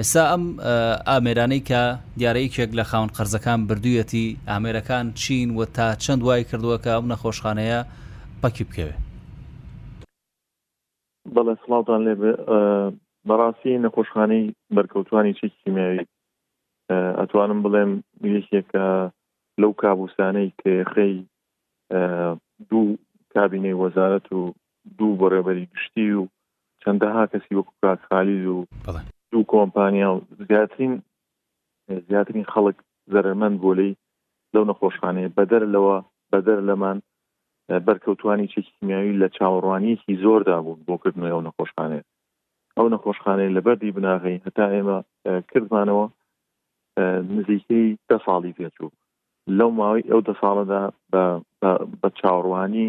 ئێستا ئەم ئامێرانەی کە دیارە یەکێک لە خاوەن قەرزەکان بردوویەتی، ئامێرەکان چین و تا چەند وای کردووە کە ئەم نەخۆشخانەیە پەکی بکەوێت؟ بەڵێ سڵاوتان لێ بێ بەڕاستی نەخۆشخانەی بەرکەوتوانی چەکی کیمیاوی ئەتوانم بڵێم یەکێکە لەو کابوسانەی کێخەی دوو کابینەی وەزارەت و دوو بەڕێوبەری گشتی و چەندەها کەسی وەکو کاک خالید و دوو کۆمپانیا و زیاترین زیاترین خەڵک زەرەرمەند بۆ لی لەو نەخۆشخانەیە بەدەر لەوە بەدەر لەمان بەرکەوتوانی چێکی کیمیاوی لە چاوەڕوانیەکی زۆردا بوون بۆ کردنەوەی ئەو نەخۆشخانەیە ئەو نەخۆشخانەیە لە بەردی بناغی هەتا ئێمە کردمانەوە نزیکەی دە ساڵی پێچوو لەو ماوەی ئەو دە ساڵەدا بە چاوەڕوانی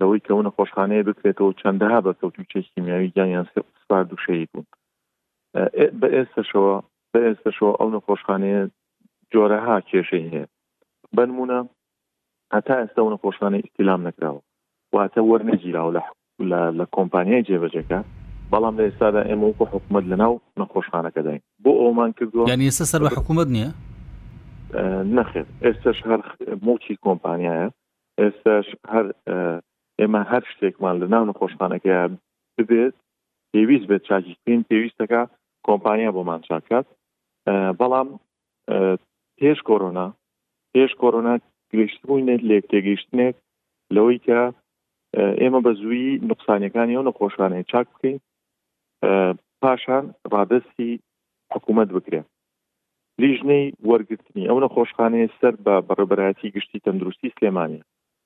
لەوەی کەەوە نەخۆشخانەیە بکرێتەوە چەندەها بە کەوتوچە کیمیاوی گیانیان سپارد و شەید بوون بە ئێستەشەوە بە ئێستەشەوە ئەو نەخۆشخانەیە جۆرەها کێشەی هەیە بەنمونە هەتا ئێستا و نەخۆشخانەی ئیسلام نەکراوە واتە وەرنەگیراوە لە حکومت لە لە کۆمپانیای جێبەجێکار، بەڵام لە ئێستادا ئێمە وەکو حکومەت لەناو نەخۆشخانەکەداین، بۆ ئەوەمان کردووە. یانی ئێستا سەر بە حکومەت نییە؟ نەخێر، ئێستاش هەر موڵکی کۆمپانیایە، ئێستاش هەر ئێمە هەر شتێکمان لەناو نەخۆشخانەکەیە ببێت پێویست بێت چاکی بکەین، پێویستەکە کۆمپانیا بۆمان چاک کات، بەڵام پێش کۆرۆنا پێش کۆرۆنا گەیشتبووینە لێک تێگەیشتنێک لەوەی کە ئێمە بە زوویی نقصانەکانی ئەو نەخۆشانەیە چاک بکەین پاشان ڕادستی حکوومەت بکرێن لیژنەی وەرگرتنی ئەو نەخۆشخانەیە سەر بە بەڕێبەرایەتی گشتی تەندروستی سلێمانە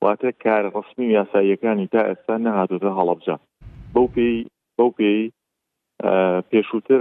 واتە کار ڕسمی و یاساییەکانی تا ئێستا نەهاتۆتە هەڵبجە بەو پێی بەو پێی پێشووتر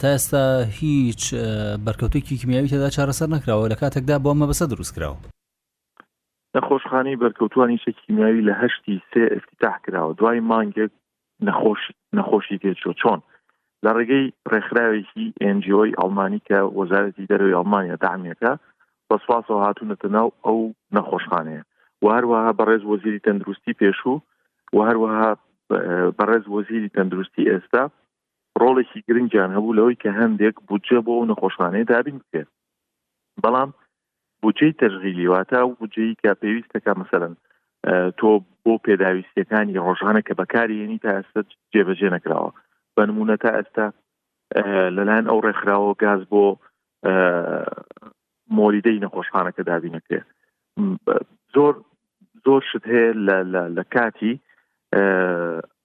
تا ئێستا هیچ بەرکەوتێکی کیمیاوی تێدا چارەسەر نکراوە لە کاتێکدا بۆ ئەمە بەسە دروست کراوە نەخۆشخانەی بەرکەوتوانی شە کیمیاوی لە هەشتی سێ ئفتتاح کراوە دوای مانگێک نەخۆش نەخۆشی تێچۆ چۆن لە ڕێگەی ڕێکخراوێکی ئەنجیۆی ئەڵمانی کە وەزارەتی دەروی ئەڵمانیا دامێکە بەسواسەوە هاتوونەتە ناو ئەو نەخۆشخانەیە و هەروەها بەڕێز وەزیری تەندروستی پێشوو و هەروەها بەڕێز وەزیری تەندروستی ئێستا ڕۆڵێکی گرنگیان هەبوو لەوەی کە هەندێک بودجە بۆ ئەو نەخۆشخانەیە دابین بکرێت بەڵام بودجەی تەژغیلی واتە و بودجەی کە پێویستەکە مەسەرەن تۆ بۆ پێداویستیەکانی ڕۆژانە کە بەکاری یعنی تا ئێستا جێبەجێ نەکراوە بە نمونە تا ئێستا لەلایەن ئەو ڕێکخراوە گاز بۆ مۆریدەی نەخۆشخانەکە دابینەکرێ زۆر زۆر شت هەیە لە کاتی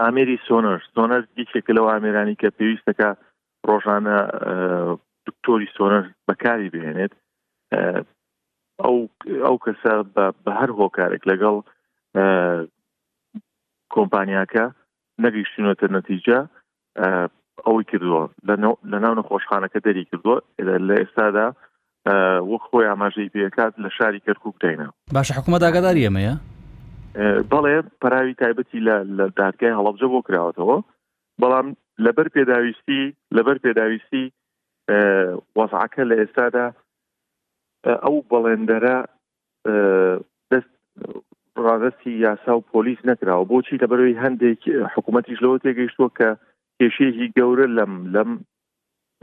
ئامێری سۆنەر سۆنەر یەکێکە لەو ئامێرانی کە پێویستەکە ڕۆژانە دکتۆری سۆنەر بەکاری بهێنێت ئەو ئەو کەسە بە هەر هۆکارێک لەگەڵ کۆمپانیاکە نەگەیشتونەتە نەتیجە ئەوەی کردووە لە ناو نەخۆشخانەکە دەری کردووە لە ئێستادا وەک خۆی ئاماژەی پێکات لە شاری کەرکک داینا باشە حکوومەت ئاگاداری ئەمەیە بەڵێ پراوی تایبەتی لە لە دادگای هەڵبجە بۆ کراوەتەوە بەڵام لەبەر پێداویستی لەبەر پێداویستی وەزعەکە لە ئێستادا ئەو بەڵێندەرە دەست ڕادستی یاسا و پۆلیس نەکراوە بۆچی لەبەرەوەی هەندێک حکوومەتیش لەوە تێگەیشتووە کە کێشێکی گەورە لەم لەم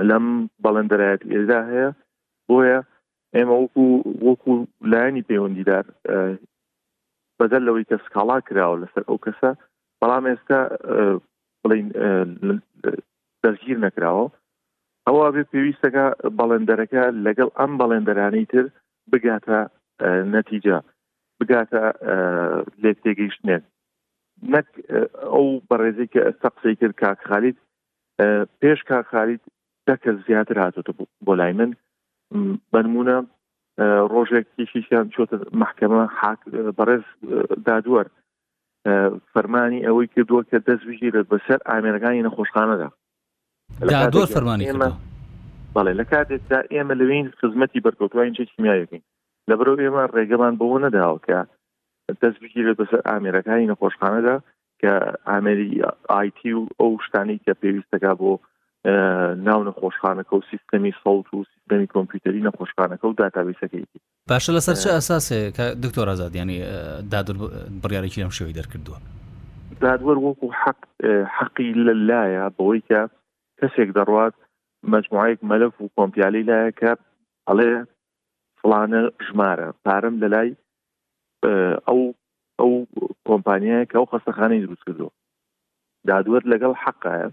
لەم بەڵێندەرایەت ئێدا هەیە بۆیە ئێمە وەکو وەکو لایەنی پەیوەندیدار بەدەر لەوەی کە سکاڵا کراوە لەسەر ئەو کەسە بەڵام ئێستا بڵین دەستگیر نەکراوە ئەوە بێ پێویستەکە بەڵێندەرەکە لەگەڵ ئەم بەڵێندەرانی تر بگاتە نەتیجە بگاتە لێک تێگەیشتنێک نەک ئەو بەڕێزی کە ئەستا قسەی کرد کاک خالید پێش کاک خالید دە کەس زیاتر هاتۆتە بۆ لای من بەنمونە ڕۆژێک کیشیان چۆتە محکەمە حاک بەڕێز دادوەر فەرمانی ئەوەی کردووە کە دەست بژیرت بەسەر ئامێرەکانی نەخۆشخانەدا دادوەر فەرمانی ئێمە بەڵێ لە کاتێکدا ئێمە لەوین خزمەتی بەرکەوتوین چ کیمیاەکەین لەبەرەوە ئێمە ڕێگەمان بەوە نەداوە کە دەست بگیرێت بەسەر ئامێرەکانی نەخۆشخانەدا کە ئامێری ئایتی و ئەو شتانی کە پێویستەکە بۆ ناو نەخۆشخانەکە و سیستەمی سەوت و سیستەمی کۆمپیوتەری نەخۆشخانەکە و داتابیسەکەیتی باشە لەسەر چه ئەساسێ کە دکتۆر ئازادیانی دادر بڕیارێکی لەم شێوەی دەرکردووە دادوەر وەکو حەق حەقی لە لایە بەوەی کە کەسێک دەڕوات مجموعەیەک مەلف و کۆمپیالی لایەکە ئەڵێ فڵانە ژمارە پارەم لە لای ئەو ئەو کۆمپانیایە کە ئەو خەستەخانەی دروست کردو دادوەر لەگەڵ حەقایە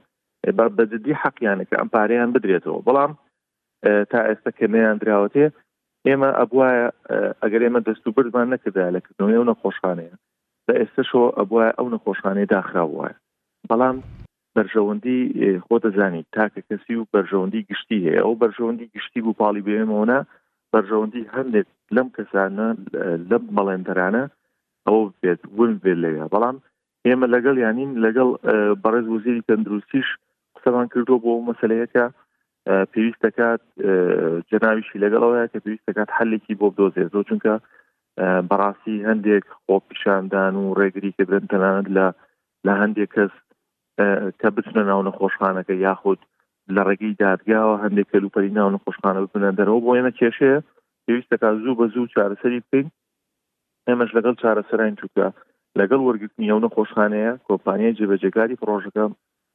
بە بەجددی حەقیانە کە ئەم پارەیان بدرێتەوە بەڵام تا ئێستا کە نەیان دراوەتێ ئێمە ئەبواە ئەگەر ئێمە دەست و بردمان نەکردا لە کردنەوەی ئەو نەخۆشخانەیە بە ئێستەشەوە ئەبواە ئەو نەخۆشخانەی داخراو وایە بەڵام بەرژەوەندی خۆ دەزانیت تاکە کەسی و بەرژەوەندی گشتی هەیە ئەو بەرژەوەندی گشتی بوو پاڵی بێمەوەە بەرژەوەندی هەندێک لەم کەسانە لەم بەڵێندەرانە ئەو بێت ون بێت لەوێ بەڵام ئێمە لەگەڵ یانین لەگەڵ بەڕێز وزیری تەندروستیش قسەمان کردو بۆ مەسلەیەەکە پێویست دەکات جەناویشی لەگەڵەوەیە کە پێویست دەکات حلێکی بۆ بدۆزێت زۆ چونکە بەڕاستی هەندێک خۆپیشاندان و ڕێگری کردن تەنانەت لە لە هەندێک کەس کە بچنە ناو نەخۆشخانەکە یاخود لە ڕێگەی دادگاوە هەندێک کەلوپەری ناو نەخۆشخانە ببنە دەرەوە بۆ ئێمە کێشەیە پێویستەکە زوو بە زوو چارەسەری بکەین ئێمەش لەگەڵ چارەسەرین چووکە لەگەڵ وەرگرتنی ئەو نەخۆشخانەیە کۆمپانیای جێبەجێکاری پرۆژەکە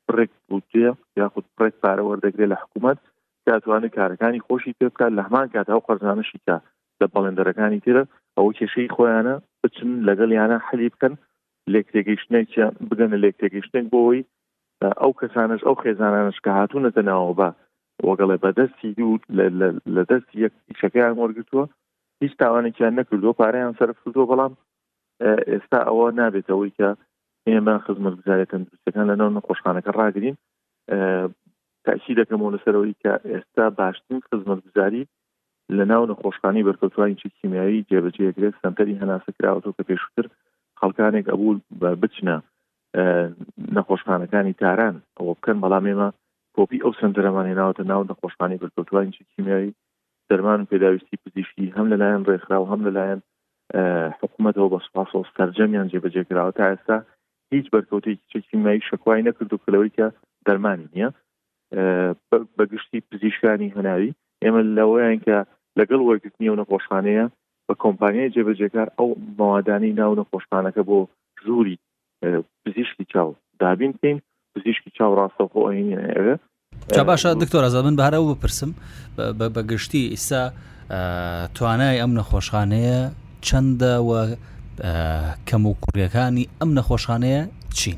بڕێک بودجێ یاخود بڕێک پارە وەردەگرێ لە حکوومەت کاتوانێت کارەکانی خۆشی پێ بکات لە هەمان کات ئەو قەرزانشیکە لە بەڵێندەرەکانی ترە ئەوە کێشەی خۆیانە بچن لەگەڵ یانە حەلی بکەن لێکتێگەیشتنێکیان بگەنە لێکتێگەیشتنێک بۆ ئەوەی ئەو کەسانش ئەو خێزانانش کە هاتوونەتە ناوە بە وەگەڵێ بەدەستی دوو لە دەست یەک پیشەکەیان وەرگتووە هیچ تاوانێکیان نەکردو پارەیان سرف کردو بەڵام ئێستا ئەوە نابێتەوەی کە ئێمە خزمەت گوزارە تەندروستەکان لە ناو نەخۆشخانەکە ڕاگرین تاکی دەکەمەوە لەسەرەوەی کە ئێستا باشترین خزمەت گوزاری لە ناو نەخۆشخانەی بەرکەوتوانی چەکی کیمیایی جێبەجێ ئەکرێت، سەنتەری هەناسە کراوەتەوە کە پێشوتر خەڵکانێک ئەبوو بچنە نەخۆشخانەکانی تاران ئەوە بکەن بەڵام ئێمە کۆپی ئەو سنتەرەمان هێناوەتە ناو نەخۆشخانی بەرکەوتوانی چەکی کیمیایی دەرمان و پێداویستی پزیشکی هەم لەلایەن ڕێکخرا و هەم لەلایەن حکوومەتەوە بە سوپاسەوە سەررجەمیان جێبەجێ کراوە تا ئێستا هیچ بەرکەوتێکی چەکی مای شکوای نەکردو کلەوەی کە دەرمانی نییە بەگشتی پزیشکانی هەناوی ئێمە لەوەیان کە لەگەڵ وەرگرتنی و نەخۆشخانەیە بە کۆمپانیای جێبەجێکار ئەو مەوادانی ناو نەخۆشخانەکە بۆ ژووری پزیشکی چاو دابین بکەین پزیشکی چاو ڕاستەخۆ ئەوێ جا باشە دکتۆر ئەزا من بارە و بپرسم بە گشتی ئیستا توانای ئەم نەخۆشخانەیە چەندە و کەم و کوڕیەکانی ئەم نەخۆشخانەیە چین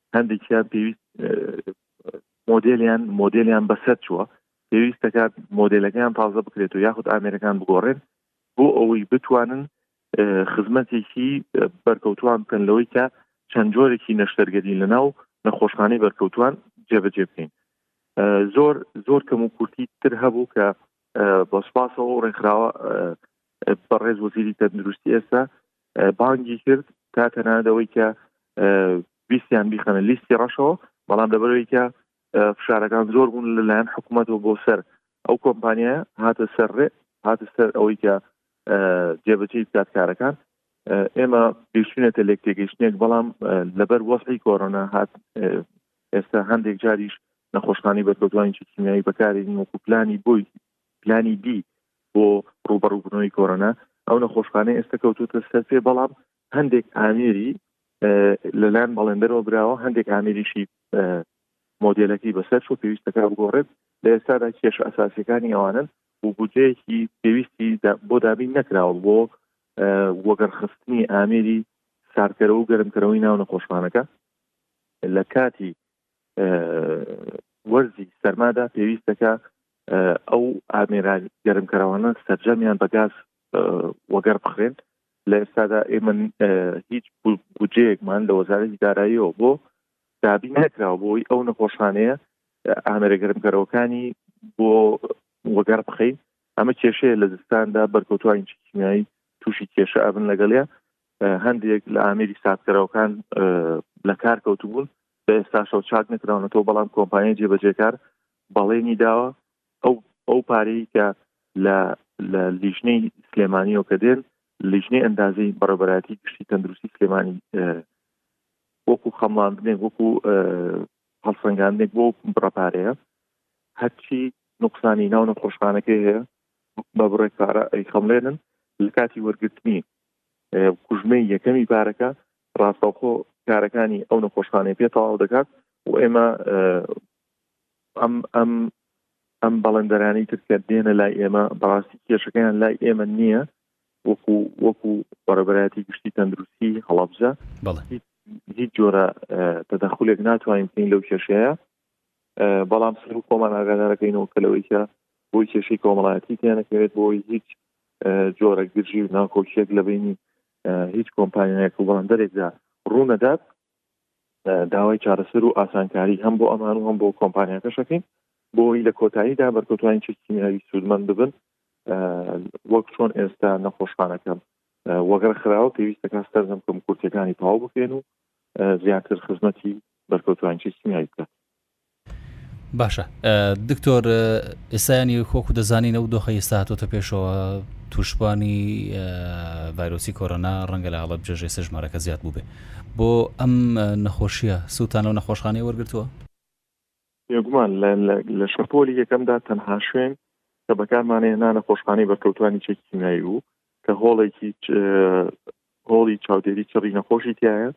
هەندێکیان پێویست مۆدلیان مۆدلیان بەسەر چووە پێویست دەکات مۆدلەکەیان تازە بکرێت و یاخود ئامێرەکان بگۆڕێن بۆ ئەوەی بتوانن خزمەتێکی بەرکەوتوان بکەن لەوەی کە چەند جۆرێکی نەشتەرگەری لە ناو نەخۆشخانەی بەرکەوتوان جێبەجێ بکەین زۆر زۆر کەم و کورتی تر هەبوو کە بەسپاسەوە ڕێکخراوە بەڕێز وەزیری تەندروستی ئێستا بانگی کرد تا تەنانەت ئەوەی کە ویستیان بیخەنە لیستی ڕەشەوە بەڵام لەبەرەوەی کە فشارەکان زۆر بوون لەلایەن حکوومەتەوە بۆ سەر ئەو کۆمپانیا هاتە سەر ڕێ هاتە سەر ئەوەی کە جێبەجێی بکات کارەکان ئێمە گەشتونێتە لێک تێگەشتێک بەڵام لەبەر وەستی کۆرۆنا هات ئێستا هەندێک جاریش نەخۆشخانی بەرکەوتوانی چکیمیایی بەکارێنی وەکو پلانی بۆی پلانی دی بۆ ڕوبەڕوبنەوەی کۆرۆنا ئەو نەخۆشخانە ئێستا کەوتوتە سەر پێ بەڵام هەندێک ئامێری لەلایەن بەڵێندەرەوە براوە هەندێک ئامێریشی مۆدیلەکەی بەسەر چۆ پێویستەکە بگۆڕێت لە ئێستادا کێش ئەساسەکانی ئەوانن و بودجەیەکی پێویستی بۆ دابین نەکراوە بۆ وەگەڕخستنی ئامێری سارکەرە و گەرمکەرەوەی ناو نەخۆشخانەکە لە کاتی وەرزی سەرمادا پێویستەکە ئەو ئامێرا گەرمکەرەوانە سەرجەمیان بە گاز وەگەر بخرێن لە ئێستادا ئێمە هیچ بودجەیەکمان لە وەزارەتی داراییەوە بۆ دابین نکراوە بۆی ئەو نەخۆشانەیە ئامێرە گەرمکەرەوەکانی بۆ وەگەر بخەین ئەمە کێشەیە لە زستاندا بەرکەوتوانی چیکیمیایی تووشی کێشە ئەبن لەگەڵە هەندێک لە ئامێری ساردکەرەوەکان لە کار کەوتبوون بە ئێستاشەوە چاک نکراونەتەوە بەڵام کۆمپانیای جێبەجێکار بەڵێنی داوە ئەو ئەو پارەی کە لە لە لیژنەی سلێمانیەوە کە دێن لیژنەی ئەندازی بەڕێبەراتی گشتی تەندروستی سلێمانی وەکو خەمڵاندنێک وەکو هەڵسەنگاندنێک بۆ بڕەپارەیە هەرچی نقصانی ناو نەخۆشخانەکەی هەیە بە بڕێک پارە ئەی خەملێنن لە کاتی وەرگرتنی کوژمەی یەکەمی پارەکە ڕاستەوخۆ کارەکانی ئەو نەخۆشخانەی پێ تەواو دەکات و ئێمە ئەم ئەم ئەم بەڵندەرانی ترکە دێنە لای ئێمە بەڕاستی کێشەکەیان لای ئێمە نییە وەکو وەکو بەڕێبەتی گشتی تەندروستی هەڵبجە هیچ جۆرە تەدەخولێک ناتوانین بکەین لەو کێشەیە بەڵام سەرو خۆمان ئاگادارەکەینەوە کە لەوەی کە بۆی کێشەی کۆمەڵایەتی تیانەکەوێت بۆی هیچ جۆرە گرژی و ناکۆکیەک لە بینی هیچ کۆمپانیایەک و بەڵندەرێکدا ڕوونەدات داوای چارەسەر و ئاسانکاری هەم بۆ ئەمان و هەم بۆ کۆمپانیاکەشەکەین بۆی لە کۆتاییدا بەرکەوتوانی چ کیمیاوی سوودمەند ببن وەک چۆن ئێستا نەخۆشخانەکەم وەگەڕ خراوە پێویستەکە سەرجەم کەم کورتەکانی تەواو بکەین و زیاتر خزمەتی بەرکەوتوانچی سیمای بکات باشە دکتۆر ئێستانی خۆکو دەزانین ئەو دۆخە ئێستا هاتۆتە پێشەوە توشببانی ڤایرۆسی کۆرۆنا ڕەنگە لە هەڵب جێژێ سەژمارەکە زیاد بووبێ بۆ ئەم نەخۆشیە سووتان و نەخۆشخانەی وەرگتووە یگومان لە شەپۆلی یەکەمدا تەنها شوێن کە بەکارمانەیە نانە خۆشخانەی بەرکەوتانی چێکی کیمیایی بوو کە هۆڵێکی هۆڵی چاودێری چڕی نەخۆشی تایە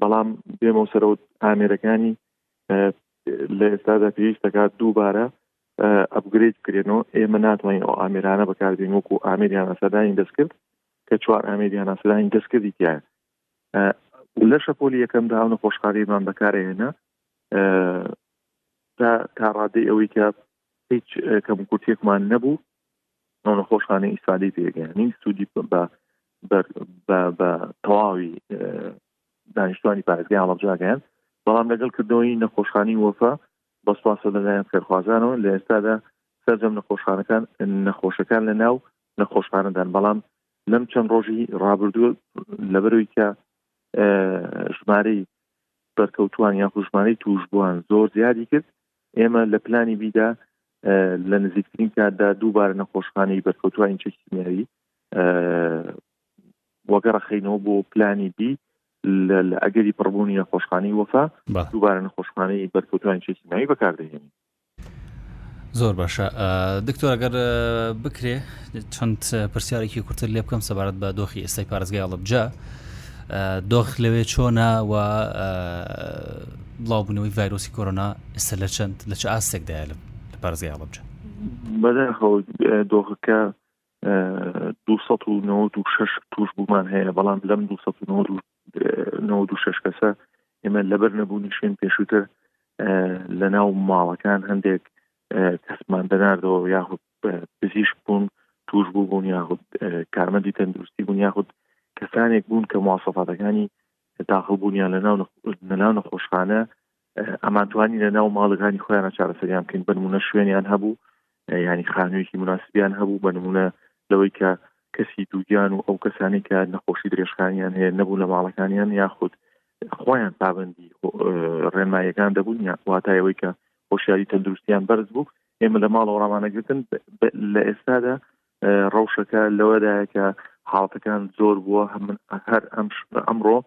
بەڵام بێمە و سەرەوت ئامێرەکانی لە ئێستادا پێویست دەکات دووبارە ئەبگرێت بکرێنەوە ئێمە ناتوانین ئەو ئامێرانە بەکاربین وەکو ئامریان ئەسەدانی دەستکرد کە چوار ئامریان ئاسرانی دەستکردی تایە لە شەپۆلی یەکەم دا ئەو نەخۆشخانەیەمان بەکارێنە تا تا ڕادەی ئەوەی کە هیچ کەمکورتێکمان نەبوو ئەو نەخۆشخانەی ئیسفادەی پێگەیانین سوودی بە بە تەواوی دانیشتوانی پارێزگای هەڵبجاگەیان بەڵام لەگەڵ کردنەوەی نەخۆشخانی وەفا بەسپاسە لەلایەن خێرخوازانەوە لە ئێستادا سەرجەم نەخۆشخانەکان نەخۆشەکان لە ناو نەخۆشخانەدان بەڵام لەم چەند ڕۆژی ڕابردووە لەبەرەوەی کە ژمارەی بەرکەوتوان یاخوشمانەی توش بووان زۆر زیادی کرد ئێمە لە پلانی بیدا لە نزیکترین کاتدا دووبارە نەخۆشخانەی بەرکەوتوە ئینچە کیمیایی وەگەڕەخینەوە بۆ پلانی بی لە ئەگەری پڕبوونی نەخۆشخانەی وەفا دووبارە نەخۆشخانەی بەرکەوتوان چە کیمیایی بەکاردەهێنین زۆر باشە دکتۆرەگەر بکرێ چەند پرسیارێکی کورتتر لێ بکەم سەبارەت بە دۆخی ئێستای پارێزگای ئەڵبجە دۆخ لەوێ چۆنا و بڵاوبوونەوەی ڤایرۆسی کۆرۆنا ئێستا لە چەند لە چ ئاستێکدایە لە پارێزگای هەڵەبجە؟ بەداخەوە دۆخەکە دوو سەد و نەوەد و شەش تووشبوومان هەیە بەڵام لەم دوو سەد و نەوەد و نەوەد و شەش کەسە ئێمە لەبەر نەبوونی شوێن پێشووتر لە ناو ماڵەکان هەندێک کەسمان دەناردەوە یاخود پزیشک بوون توش بوو بوون یاخود کارمەندی تەندروستی بوون یاخود کەسانێک بوون کە موواسەفاتەکانی کە داخڵ بوونیان لە ناو نەناو نەخۆشخانە ئەمانتوانی لە ناو ماڵەکانی خۆیان چارەسەریان بکەین بنمونە شوێنیان هەبوو ینی خانوویەکی مناسبیان هەبوو بنمونە لەوەی کە کەسی دووگیان و ئەو کەسانی کە نەخۆشی درێژخانیان هەیە نەبوو لە ماڵەکانیان یاخود خۆیان پابندی ڕێنمایەکان دەبوون یا واتایەوەی کە خۆشیاری تەندروستیان بەرز بوو ئێمە لە ماڵەوە ڕامانەگرتن لە ئێستادا ڕەوشەکە لەوەدایە کە حاڵەتەکان زۆر بووە هەمن هەر ئەم ئەمڕۆ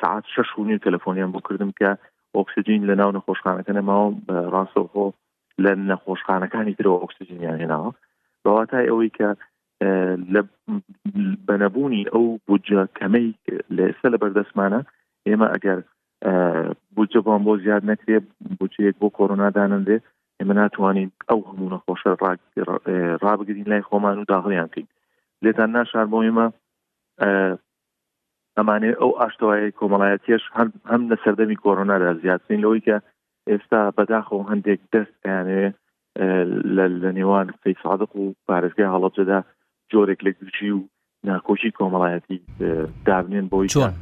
سعات شش و نیو تەلەفۆنیان بۆ کردم کە ئۆکسجین لە ناو نەخۆشخانەکە نەماوە ڕاستەوخۆ لە نەخۆشخانەکانی ترەوە ئۆکسجینیان هێناوە بەواتای ئەوەی کە لە بەنەبوونی ئەو بودجە کەمەی لە ئێستا لە بەردەستمانە ئێمە ئەگەر بودجە بۆم بۆ زیاد نەکرێت بودجەیەک بۆ کۆرۆنا دانەنرێت ئێمە ناتوانین ئەو هەموو نەخۆشە ڕابگرین لای خۆمان و داهڵیان کەین لێتان ناشار بۆ ئێمە ئەمانێ ئەو ئاشتەوای کۆمەڵایەتیش هەم لە سەردەمی کۆرۆنادا زیاترین لەوەی کە ئێستا بەداخەوە هەندێک دەست ئەیانەوێ لە نێوان سید سادق و پارێزگای هەڵەبجەدا جۆرێک لە گرژی و ناکۆکی کۆمەڵایەتی دابنێن بۆی چۆن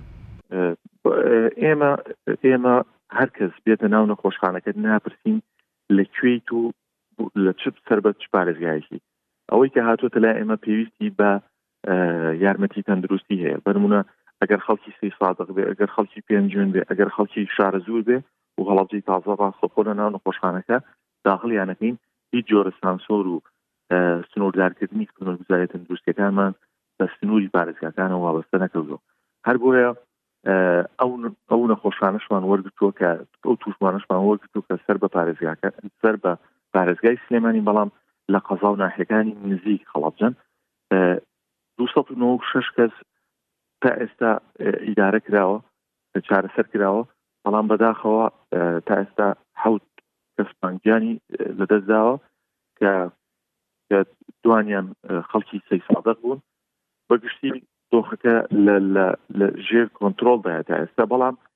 ئێمە ئێمە هەرکەس بێتە ناو نەخۆشخانەکەت ناپرسین لە کوێیت و لە چ سەربەت چ پارێزگایەکی ئەوەی کە هاتووە لای ئێمە پێویستی بە یارمەتی تەندروستی هەیە بەرمونە ئەگەر خەڵکی سی سادق بێ ئەگەر خەڵکی پێنجوێن بێ ئەگەر خەڵکی شارە زور بێ و هەڵبجی تازە ڕاستەخۆ لە ناو نەخۆشخانەکە داخلیانەکەین هیچ جۆرە سانسۆر و سنووردارکردنی خزمەتگوزارە تەندروستەکانمان بە سنووری پارێزگاکانە وابەستە نەکردو هەر بۆیە ئەو ئەو نەخۆشانشمان وەرگتووە کە ئەو توشمانشمان وەرگتو کە سەر بە پارێزگاکە سەر بە پارێزگای سلێمانی بەڵام لە قەزا و ناحەکانی نزیک خەڵبجەن دو سەد و نەوەد و شەش کەس تا ئێستا ئیدارە کراوە چارەسەر کراوە بەڵام بەداخەوە تا ئێستا حوت کەسمانگیانی لەدەستداوە کە دوانیان خەڵکی سەی سادق بوون بەگشتی دۆخەکە لە ژێر کۆنتترۆلدایە تا ئێستا بەڵام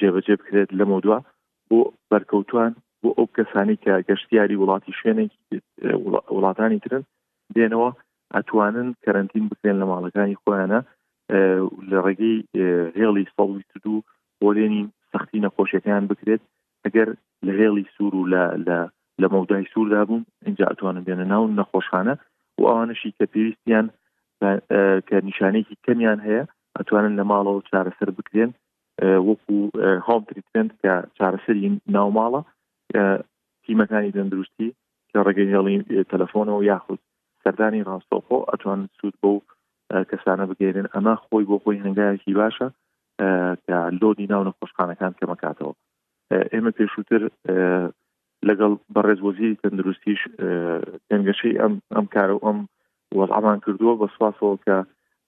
جێبەجێ بکرێت لەمەودوا بۆ بەرکەوتوان بۆ ئەو کەسانی کە گەشتیاری وڵاتی شوێنێک وڵاتانی ترن دێنەوە ئەتوانن کەرنتین بکرێن لە ماڵەکانی خۆیانە لە ڕێگەی هێڵی سەڵوی تدو بۆلێنی سەختی نەخۆشیەکان بکرێت ئەگەر لە هێڵی سوور و لە لە لە مەودای سووردا بوون اینجا ئەتوانن بێنە ناو نەخۆشخانە و ئەوانشی کە پێویستیان کە نیشانێکی کەمیان هەیە ئەتوانن لە ماڵەوە چارەسەر بکرێن وەکو هۆم تریتمنت کە چارەسەری ناوماڵە تیمەکانی دەندروستی کە ڕێگەی هێڵی تەلەفۆنەوە یاخود سەردانی ڕاستەوخۆ ئەتوان سوود بۆ کەسانە بگەێنن ئەمە خۆی بۆ خۆی هەنگایەکی باشە کە لۆدی ناو نەخۆشخانەکان کەمەکاتەوە ئێمە پێشووتر لەگەڵ بەڕێز وەزیری تەندروستیش دەنگەشەی ئەم ئەم کارە و ئەم وەڵامان کردووە بە سوپاسەوە کە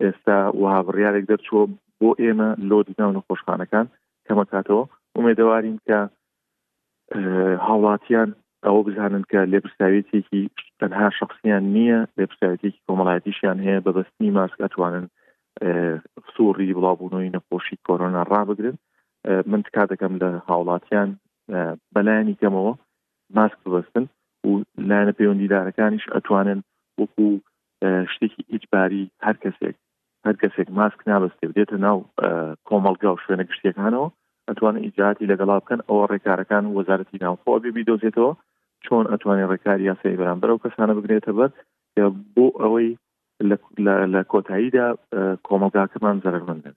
ئێستا وها بڕارێک دەرچووە بۆ ئێمە لۆ دناو نەخۆشخانەکان کەمەکاتەوە ئومێدەوارین کە هاوڵاتیان ئەوە بزانن کە لێپرساوێتێکی تەنها شخصیان نییە لێپرساوێتێکی کۆمەڵایەتیشیان هەیە بەبستنی ماسک ئەتوانن سوڕی بڵاوبوونەوەی نەخۆشی کۆرۆنا ڕابگرن من تکا دەکەم لە هاوڵاتیان بەلایەنی کەمەوە ماسک ببەستن و لایەنە پەیوەندیدارەکانیش ئەتوانن وەکو شتێکی ئیجباری هەر کەسێک هەر کەسێک ماسک نابەستێ دێتە ناو کۆمەڵگا و شوێنە گشتیەکانەوە ئەتوانن ئیجااتی لەگەڵا بکەن ئەوە ڕێکارەکان وەزارەتی ناوخۆ بێ بیدۆزێتەوە چۆن ئەتوانێت ڕێکاری یاسایی بەرامبەر و کەسانە بگرێتە بەر بۆ ئەوەی لە کۆتاییدا کۆمەڵگاکەمان زەرمەندن